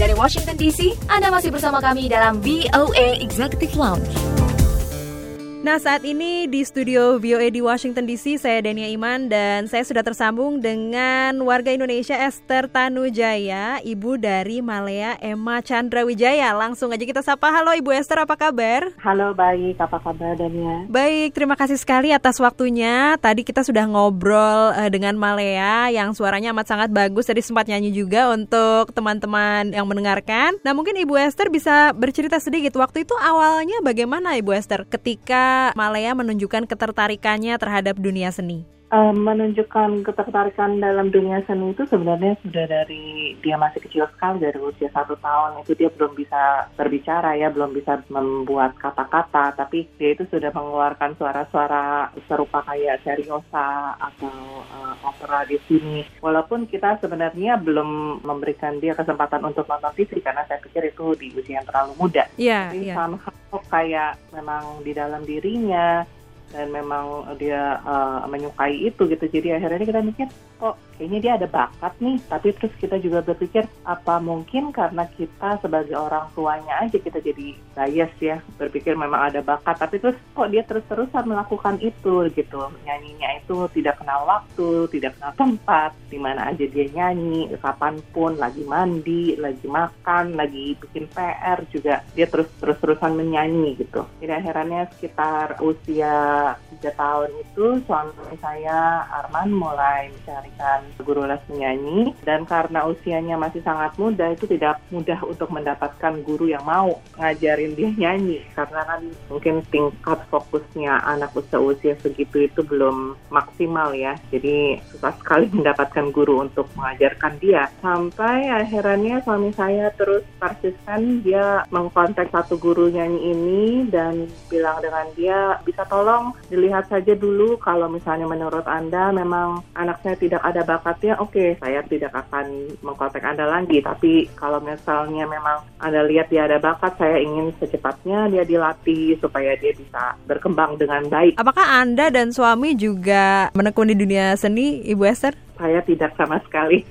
Dari Washington DC, Anda masih bersama kami dalam VOA Executive Lounge. Nah saat ini di studio VOA di Washington DC saya Dania Iman dan saya sudah tersambung dengan warga Indonesia Esther Tanujaya, ibu dari Malaya Emma Chandra Wijaya. Langsung aja kita sapa. Halo Ibu Esther, apa kabar? Halo baik, apa kabar Dania? Baik, terima kasih sekali atas waktunya. Tadi kita sudah ngobrol uh, dengan Malaya yang suaranya amat sangat bagus. Tadi sempat nyanyi juga untuk teman-teman yang mendengarkan. Nah mungkin Ibu Esther bisa bercerita sedikit. Waktu itu awalnya bagaimana Ibu Esther ketika Malaya menunjukkan ketertarikannya terhadap dunia seni? Uh, menunjukkan ketertarikan dalam dunia seni itu sebenarnya sudah dari dia masih kecil sekali dari usia satu tahun itu dia belum bisa berbicara ya belum bisa membuat kata-kata tapi dia itu sudah mengeluarkan suara-suara serupa kayak seriosa atau uh, opera di sini walaupun kita sebenarnya belum memberikan dia kesempatan untuk nonton TV karena saya pikir itu di usia yang terlalu muda. Yeah, yeah. kayak memang di dalam dirinya dan memang dia uh, menyukai itu gitu. Jadi akhirnya kita mikir kok kayaknya dia ada bakat nih. Tapi terus kita juga berpikir apa mungkin karena kita sebagai orang tuanya aja kita jadi bias ya berpikir memang ada bakat. Tapi terus kok dia terus-terusan melakukan itu gitu. Nyanyinya itu tidak kenal waktu tidak kenal tempat. Di mana aja dia nyanyi kapan pun lagi mandi lagi makan lagi bikin PR juga dia terus terus-terusan menyanyi gitu. Jadi akhirnya sekitar usia tiga tahun itu suami saya Arman mulai mencarikan guru les menyanyi. Dan karena usianya masih sangat muda itu tidak mudah untuk mendapatkan guru yang mau ngajarin dia nyanyi. Karena kan mungkin tingkat fokusnya anak usia-usia segitu itu belum maksimal ya. Jadi susah sekali mendapatkan guru untuk mengajarkan dia. Sampai akhirnya suami saya terus persisten dia mengkontak satu guru nyanyi ini dan bilang dengan dia bisa tolong dilihat saja dulu kalau misalnya menurut Anda memang anak saya tidak ada bakatnya, oke, okay, saya tidak akan mengkontak Anda lagi. Tapi kalau misalnya memang Anda lihat dia ada bakat, saya ingin secepatnya dia dilatih supaya dia bisa berkembang dengan baik. Apakah Anda dan suami juga menekuni dunia seni, Ibu Esther? Saya tidak sama sekali.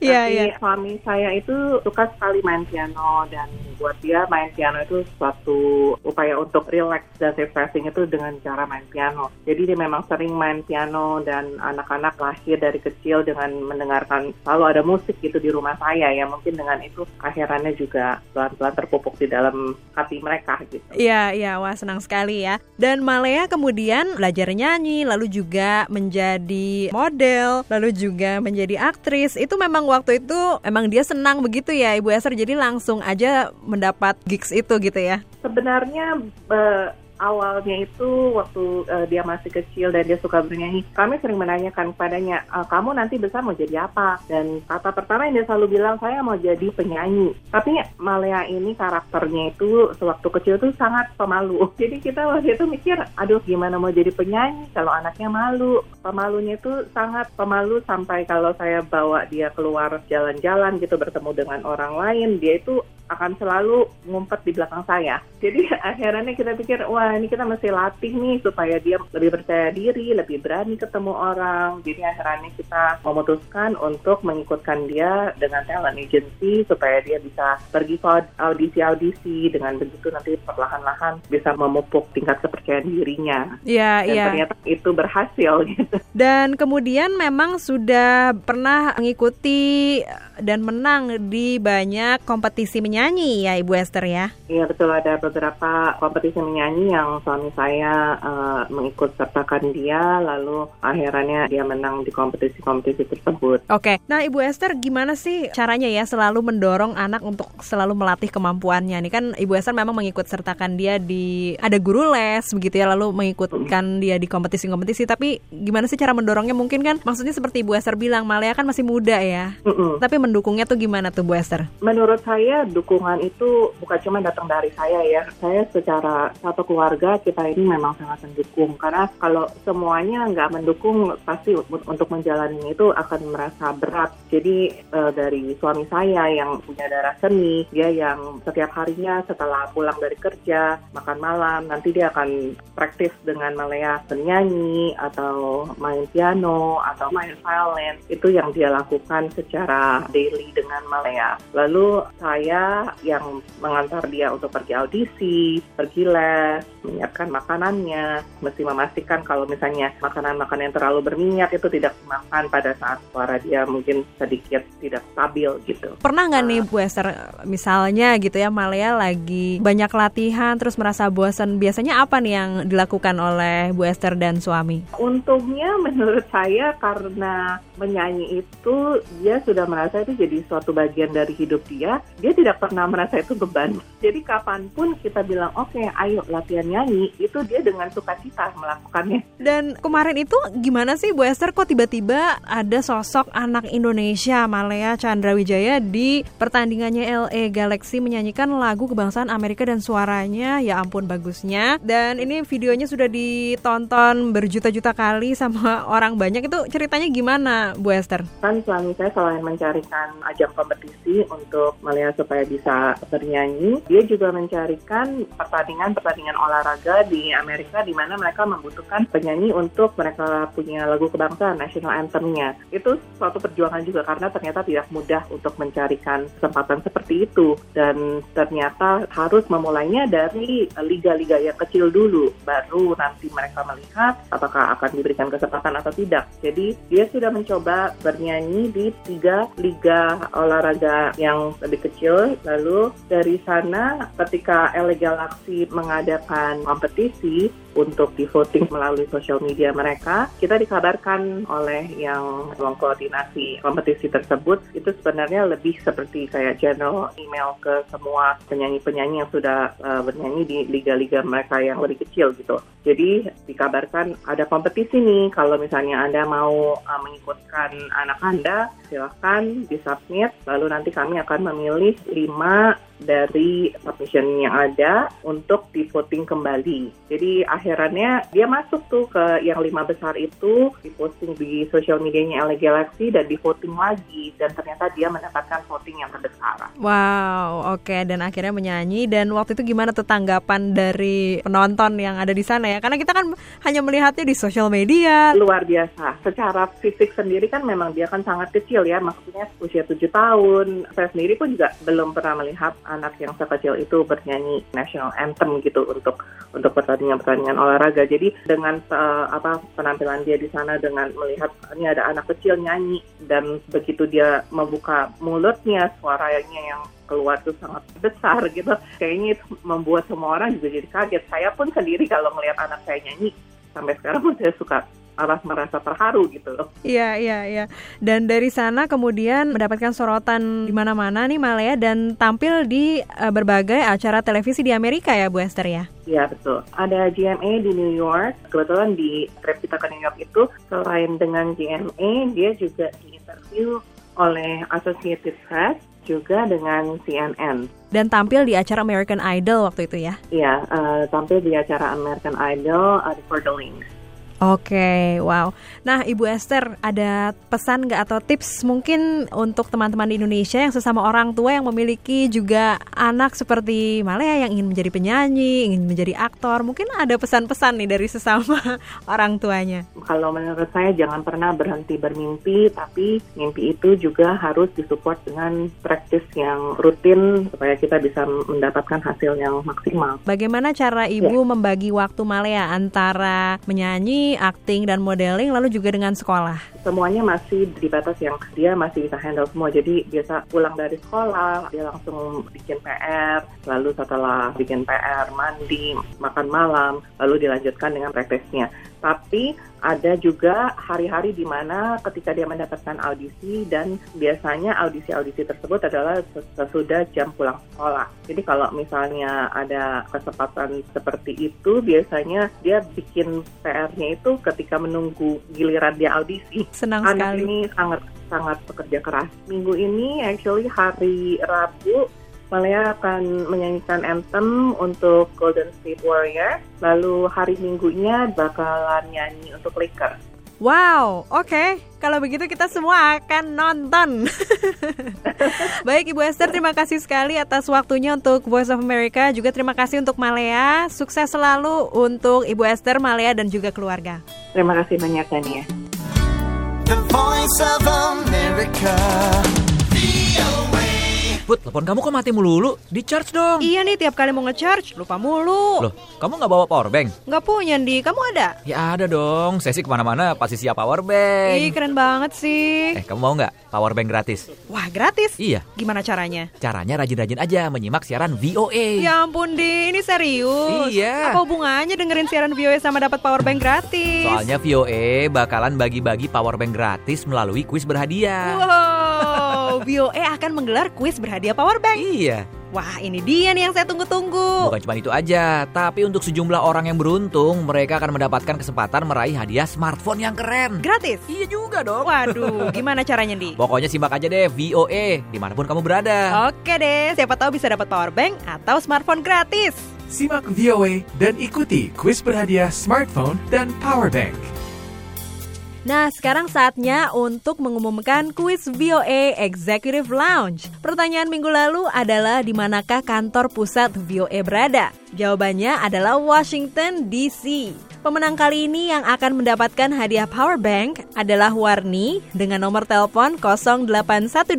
Iya, Tapi iya. suami saya itu suka sekali main piano dan buat dia main piano itu suatu upaya untuk relax dan refreshing itu dengan cara main piano. Jadi dia memang sering main piano dan anak-anak lahir dari kecil dengan mendengarkan selalu ada musik gitu di rumah saya ya. Mungkin dengan itu akhirannya juga pelan-pelan terpupuk di dalam hati mereka gitu. Iya, iya. Wah, senang sekali ya. Dan Malaya kemudian belajar nyanyi lalu juga menjadi model, lalu juga menjadi aktris. Itu memang waktu itu emang dia senang begitu ya Ibu Esther. Jadi langsung aja mendapat gigs itu gitu ya. Sebenarnya uh, awalnya itu waktu uh, dia masih kecil dan dia suka bernyanyi, kami sering menanyakan kepadanya, e, kamu nanti besar mau jadi apa? Dan kata pertama yang dia selalu bilang, saya mau jadi penyanyi. Tapi Malaya ini karakternya itu sewaktu kecil tuh sangat pemalu. Jadi kita waktu itu mikir, aduh gimana mau jadi penyanyi kalau anaknya malu. Pemalunya itu sangat pemalu sampai kalau saya bawa dia keluar jalan-jalan gitu bertemu dengan orang lain, dia itu akan selalu ngumpet di belakang saya. Jadi akhirnya kita pikir, wah ini kita mesti latih nih supaya dia lebih percaya diri, lebih berani ketemu orang. Jadi akhirnya kita memutuskan untuk mengikutkan dia dengan talent agency supaya dia bisa pergi ke audisi-audisi. Dengan begitu nanti perlahan-lahan bisa memupuk tingkat kepercayaan dirinya. Iya, Dan iya. ternyata itu berhasil gitu. Dan kemudian memang sudah pernah mengikuti dan menang di banyak kompetisi menyanyi ya Ibu Esther ya. Iya betul ada beberapa kompetisi menyanyi yang suami saya uh, mengikut sertakan dia lalu akhirnya dia menang di kompetisi-kompetisi tersebut. Oke, nah Ibu Esther gimana sih caranya ya selalu mendorong anak untuk selalu melatih kemampuannya? Nih kan Ibu Esther memang mengikut sertakan dia di ada guru les begitu ya lalu mengikutkan dia di kompetisi-kompetisi tapi gimana sih cara mendorongnya mungkin kan maksudnya seperti Ibu Esther bilang Malaya kan masih muda ya. Mm -mm. Tapi mendukungnya tuh gimana tuh Bu Esther? Menurut saya dukungan itu bukan cuma datang dari saya ya. Saya secara satu keluarga kita ini memang sangat mendukung karena kalau semuanya nggak mendukung pasti untuk menjalani itu akan merasa berat. Jadi uh, dari suami saya yang punya darah seni, dia yang setiap harinya setelah pulang dari kerja makan malam nanti dia akan praktis dengan Malaya bernyanyi atau main piano atau main violin itu yang dia lakukan secara daily dengan Malaya. Lalu saya yang mengantar dia untuk pergi audisi, pergi les, menyiapkan makanannya, mesti memastikan kalau misalnya makanan-makanan yang terlalu berminyak itu tidak dimakan pada saat suara dia mungkin sedikit tidak stabil gitu. Pernah nggak nih Bu Esther misalnya gitu ya Malaya lagi banyak latihan terus merasa bosan, biasanya apa nih yang dilakukan oleh Bu Esther dan suami? Untungnya menurut saya karena menyanyi itu dia sudah merasa itu jadi suatu bagian dari hidup dia, dia tidak pernah merasa itu beban. Jadi kapan pun kita bilang oke okay, ayo latihan nyanyi, itu dia dengan sukacita melakukannya. Dan kemarin itu gimana sih Bu Esther kok tiba-tiba ada sosok anak Indonesia Malaya Chandra Wijaya di pertandingannya LA Galaxy menyanyikan lagu kebangsaan Amerika dan suaranya ya ampun bagusnya. Dan ini videonya sudah ditonton berjuta-juta kali sama orang banyak itu ceritanya gimana Bu Esther? Kan suami saya selain mencarikan ajang kompetisi untuk melihat supaya bisa bernyanyi, dia juga mencarikan pertandingan-pertandingan olahraga di Amerika di mana mereka membutuhkan penyanyi untuk mereka punya lagu kebangsaan national anthemnya. Itu suatu perjuangan juga karena ternyata tidak mudah untuk mencarikan kesempatan seperti itu dan ternyata harus memulainya dari liga-liga yang kecil dulu baru nanti mereka melihat apakah akan diberikan kesempatan atau tidak. Jadi dia sudah mencoba bernyanyi di tiga liga olahraga yang lebih kecil lalu dari sana ketika LA Galaxy mengadakan kompetisi untuk di voting melalui sosial media mereka, kita dikabarkan oleh yang mengkoordinasi kompetisi tersebut. Itu sebenarnya lebih seperti kayak general email ke semua penyanyi-penyanyi yang sudah uh, bernyanyi di liga-liga mereka yang lebih kecil gitu. Jadi dikabarkan ada kompetisi nih. Kalau misalnya Anda mau uh, mengikutkan anak Anda, silahkan disubmit. Lalu nanti kami akan memilih lima dari submission yang ada untuk di voting kembali. Jadi akhirannya dia masuk tuh ke yang lima besar itu di posting di sosial medianya LA Galaxy dan di voting lagi dan ternyata dia mendapatkan voting yang terbesar. Wow, oke okay. dan akhirnya menyanyi dan waktu itu gimana tuh tanggapan dari penonton yang ada di sana ya? Karena kita kan hanya melihatnya di sosial media. Luar biasa. Secara fisik sendiri kan memang dia kan sangat kecil ya, maksudnya usia tujuh tahun. Saya sendiri pun juga belum pernah melihat anak yang sekecil itu bernyanyi national anthem gitu untuk untuk pertandingan-pertandingan olahraga. Jadi dengan uh, apa penampilan dia di sana dengan melihat ini ada anak kecil nyanyi dan begitu dia membuka mulutnya suaranya yang keluar tuh sangat besar gitu. Kayaknya itu membuat semua orang juga jadi kaget. Saya pun sendiri kalau melihat anak saya nyanyi sampai sekarang pun saya suka malah merasa terharu gitu loh. Iya, iya, iya. Dan dari sana kemudian mendapatkan sorotan di mana-mana nih Malaya dan tampil di uh, berbagai acara televisi di Amerika ya Bu Esther ya? Iya, betul. Ada GMA di New York. Kebetulan di trip kita ke New York itu selain dengan GMA, dia juga diinterview oleh Associated Press juga dengan CNN. Dan tampil di acara American Idol waktu itu ya? Iya, uh, tampil di acara American Idol uh, For the Links. Oke, okay, wow. Nah, Ibu Esther, ada pesan nggak atau tips mungkin untuk teman-teman di Indonesia yang sesama orang tua yang memiliki juga anak seperti Malaya yang ingin menjadi penyanyi, ingin menjadi aktor, mungkin ada pesan-pesan nih dari sesama orang tuanya. Kalau menurut saya jangan pernah berhenti bermimpi, tapi mimpi itu juga harus disupport dengan praktis yang rutin supaya kita bisa mendapatkan hasil yang maksimal. Bagaimana cara Ibu ya. membagi waktu Malaya antara menyanyi akting dan modeling, lalu juga dengan sekolah? Semuanya masih di batas yang dia masih bisa handle semua. Jadi biasa pulang dari sekolah, dia langsung bikin PR, lalu setelah bikin PR, mandi, makan malam, lalu dilanjutkan dengan prakteknya. Tapi ada juga hari-hari di mana ketika dia mendapatkan audisi dan biasanya audisi-audisi tersebut adalah sesudah jam pulang sekolah. Jadi kalau misalnya ada kesempatan seperti itu, biasanya dia bikin PR-nya itu ketika menunggu giliran dia audisi. Senang Anak sekali. ini sangat sangat bekerja keras. Minggu ini actually hari Rabu Malaya akan menyanyikan anthem untuk Golden State Warrior. Lalu hari Minggunya bakalan nyanyi untuk Lakers. Wow, oke. Kalau begitu kita semua akan nonton. Baik Ibu Esther, terima kasih sekali atas waktunya untuk Voice of America. Juga terima kasih untuk Malea. Sukses selalu untuk Ibu Esther, Malea, dan juga keluarga. Terima kasih banyak Dania. The Voice of America. Put, telepon kamu kok mati melulu? Di charge dong. Iya nih, tiap kali mau ngecharge, lupa mulu. Loh, kamu nggak bawa power bank? Nggak punya, Di. Kamu ada? Ya ada dong. Saya sih ke mana-mana pasti siap power bank. Ih, keren banget sih. Eh, kamu mau nggak power bank gratis? Wah, gratis? Iya. Gimana caranya? Caranya rajin-rajin aja menyimak siaran VOA. Ya ampun, Di. Ini serius. Iya. Apa hubungannya dengerin siaran VOA sama dapat power bank gratis? Soalnya VOA bakalan bagi-bagi power bank gratis melalui kuis berhadiah. Wow, VOA akan menggelar kuis berhadiah power bank. Iya. Wah, ini dia nih yang saya tunggu-tunggu. Bukan cuma itu aja, tapi untuk sejumlah orang yang beruntung, mereka akan mendapatkan kesempatan meraih hadiah smartphone yang keren. Gratis? Iya juga dong. Waduh, gimana caranya, Di? Pokoknya simak aja deh VOA di mana pun kamu berada. Oke deh, siapa tahu bisa dapat power bank atau smartphone gratis. Simak VOA dan ikuti kuis berhadiah smartphone dan power bank. Nah, sekarang saatnya untuk mengumumkan kuis VOA Executive Lounge. Pertanyaan minggu lalu adalah di manakah kantor pusat VOA berada? Jawabannya adalah Washington DC. Pemenang kali ini yang akan mendapatkan hadiah power bank adalah Warni dengan nomor telepon 0812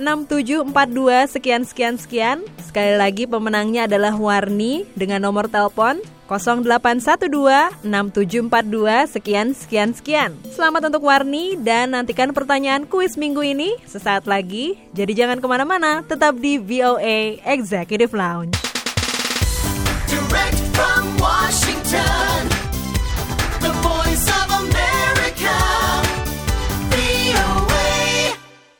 6742 sekian sekian sekian. Sekali lagi pemenangnya adalah Warni dengan nomor telepon 0812 6742 sekian sekian sekian. Selamat untuk Warni dan nantikan pertanyaan kuis minggu ini sesaat lagi. Jadi jangan ke mana-mana, tetap di VOA Executive Lounge.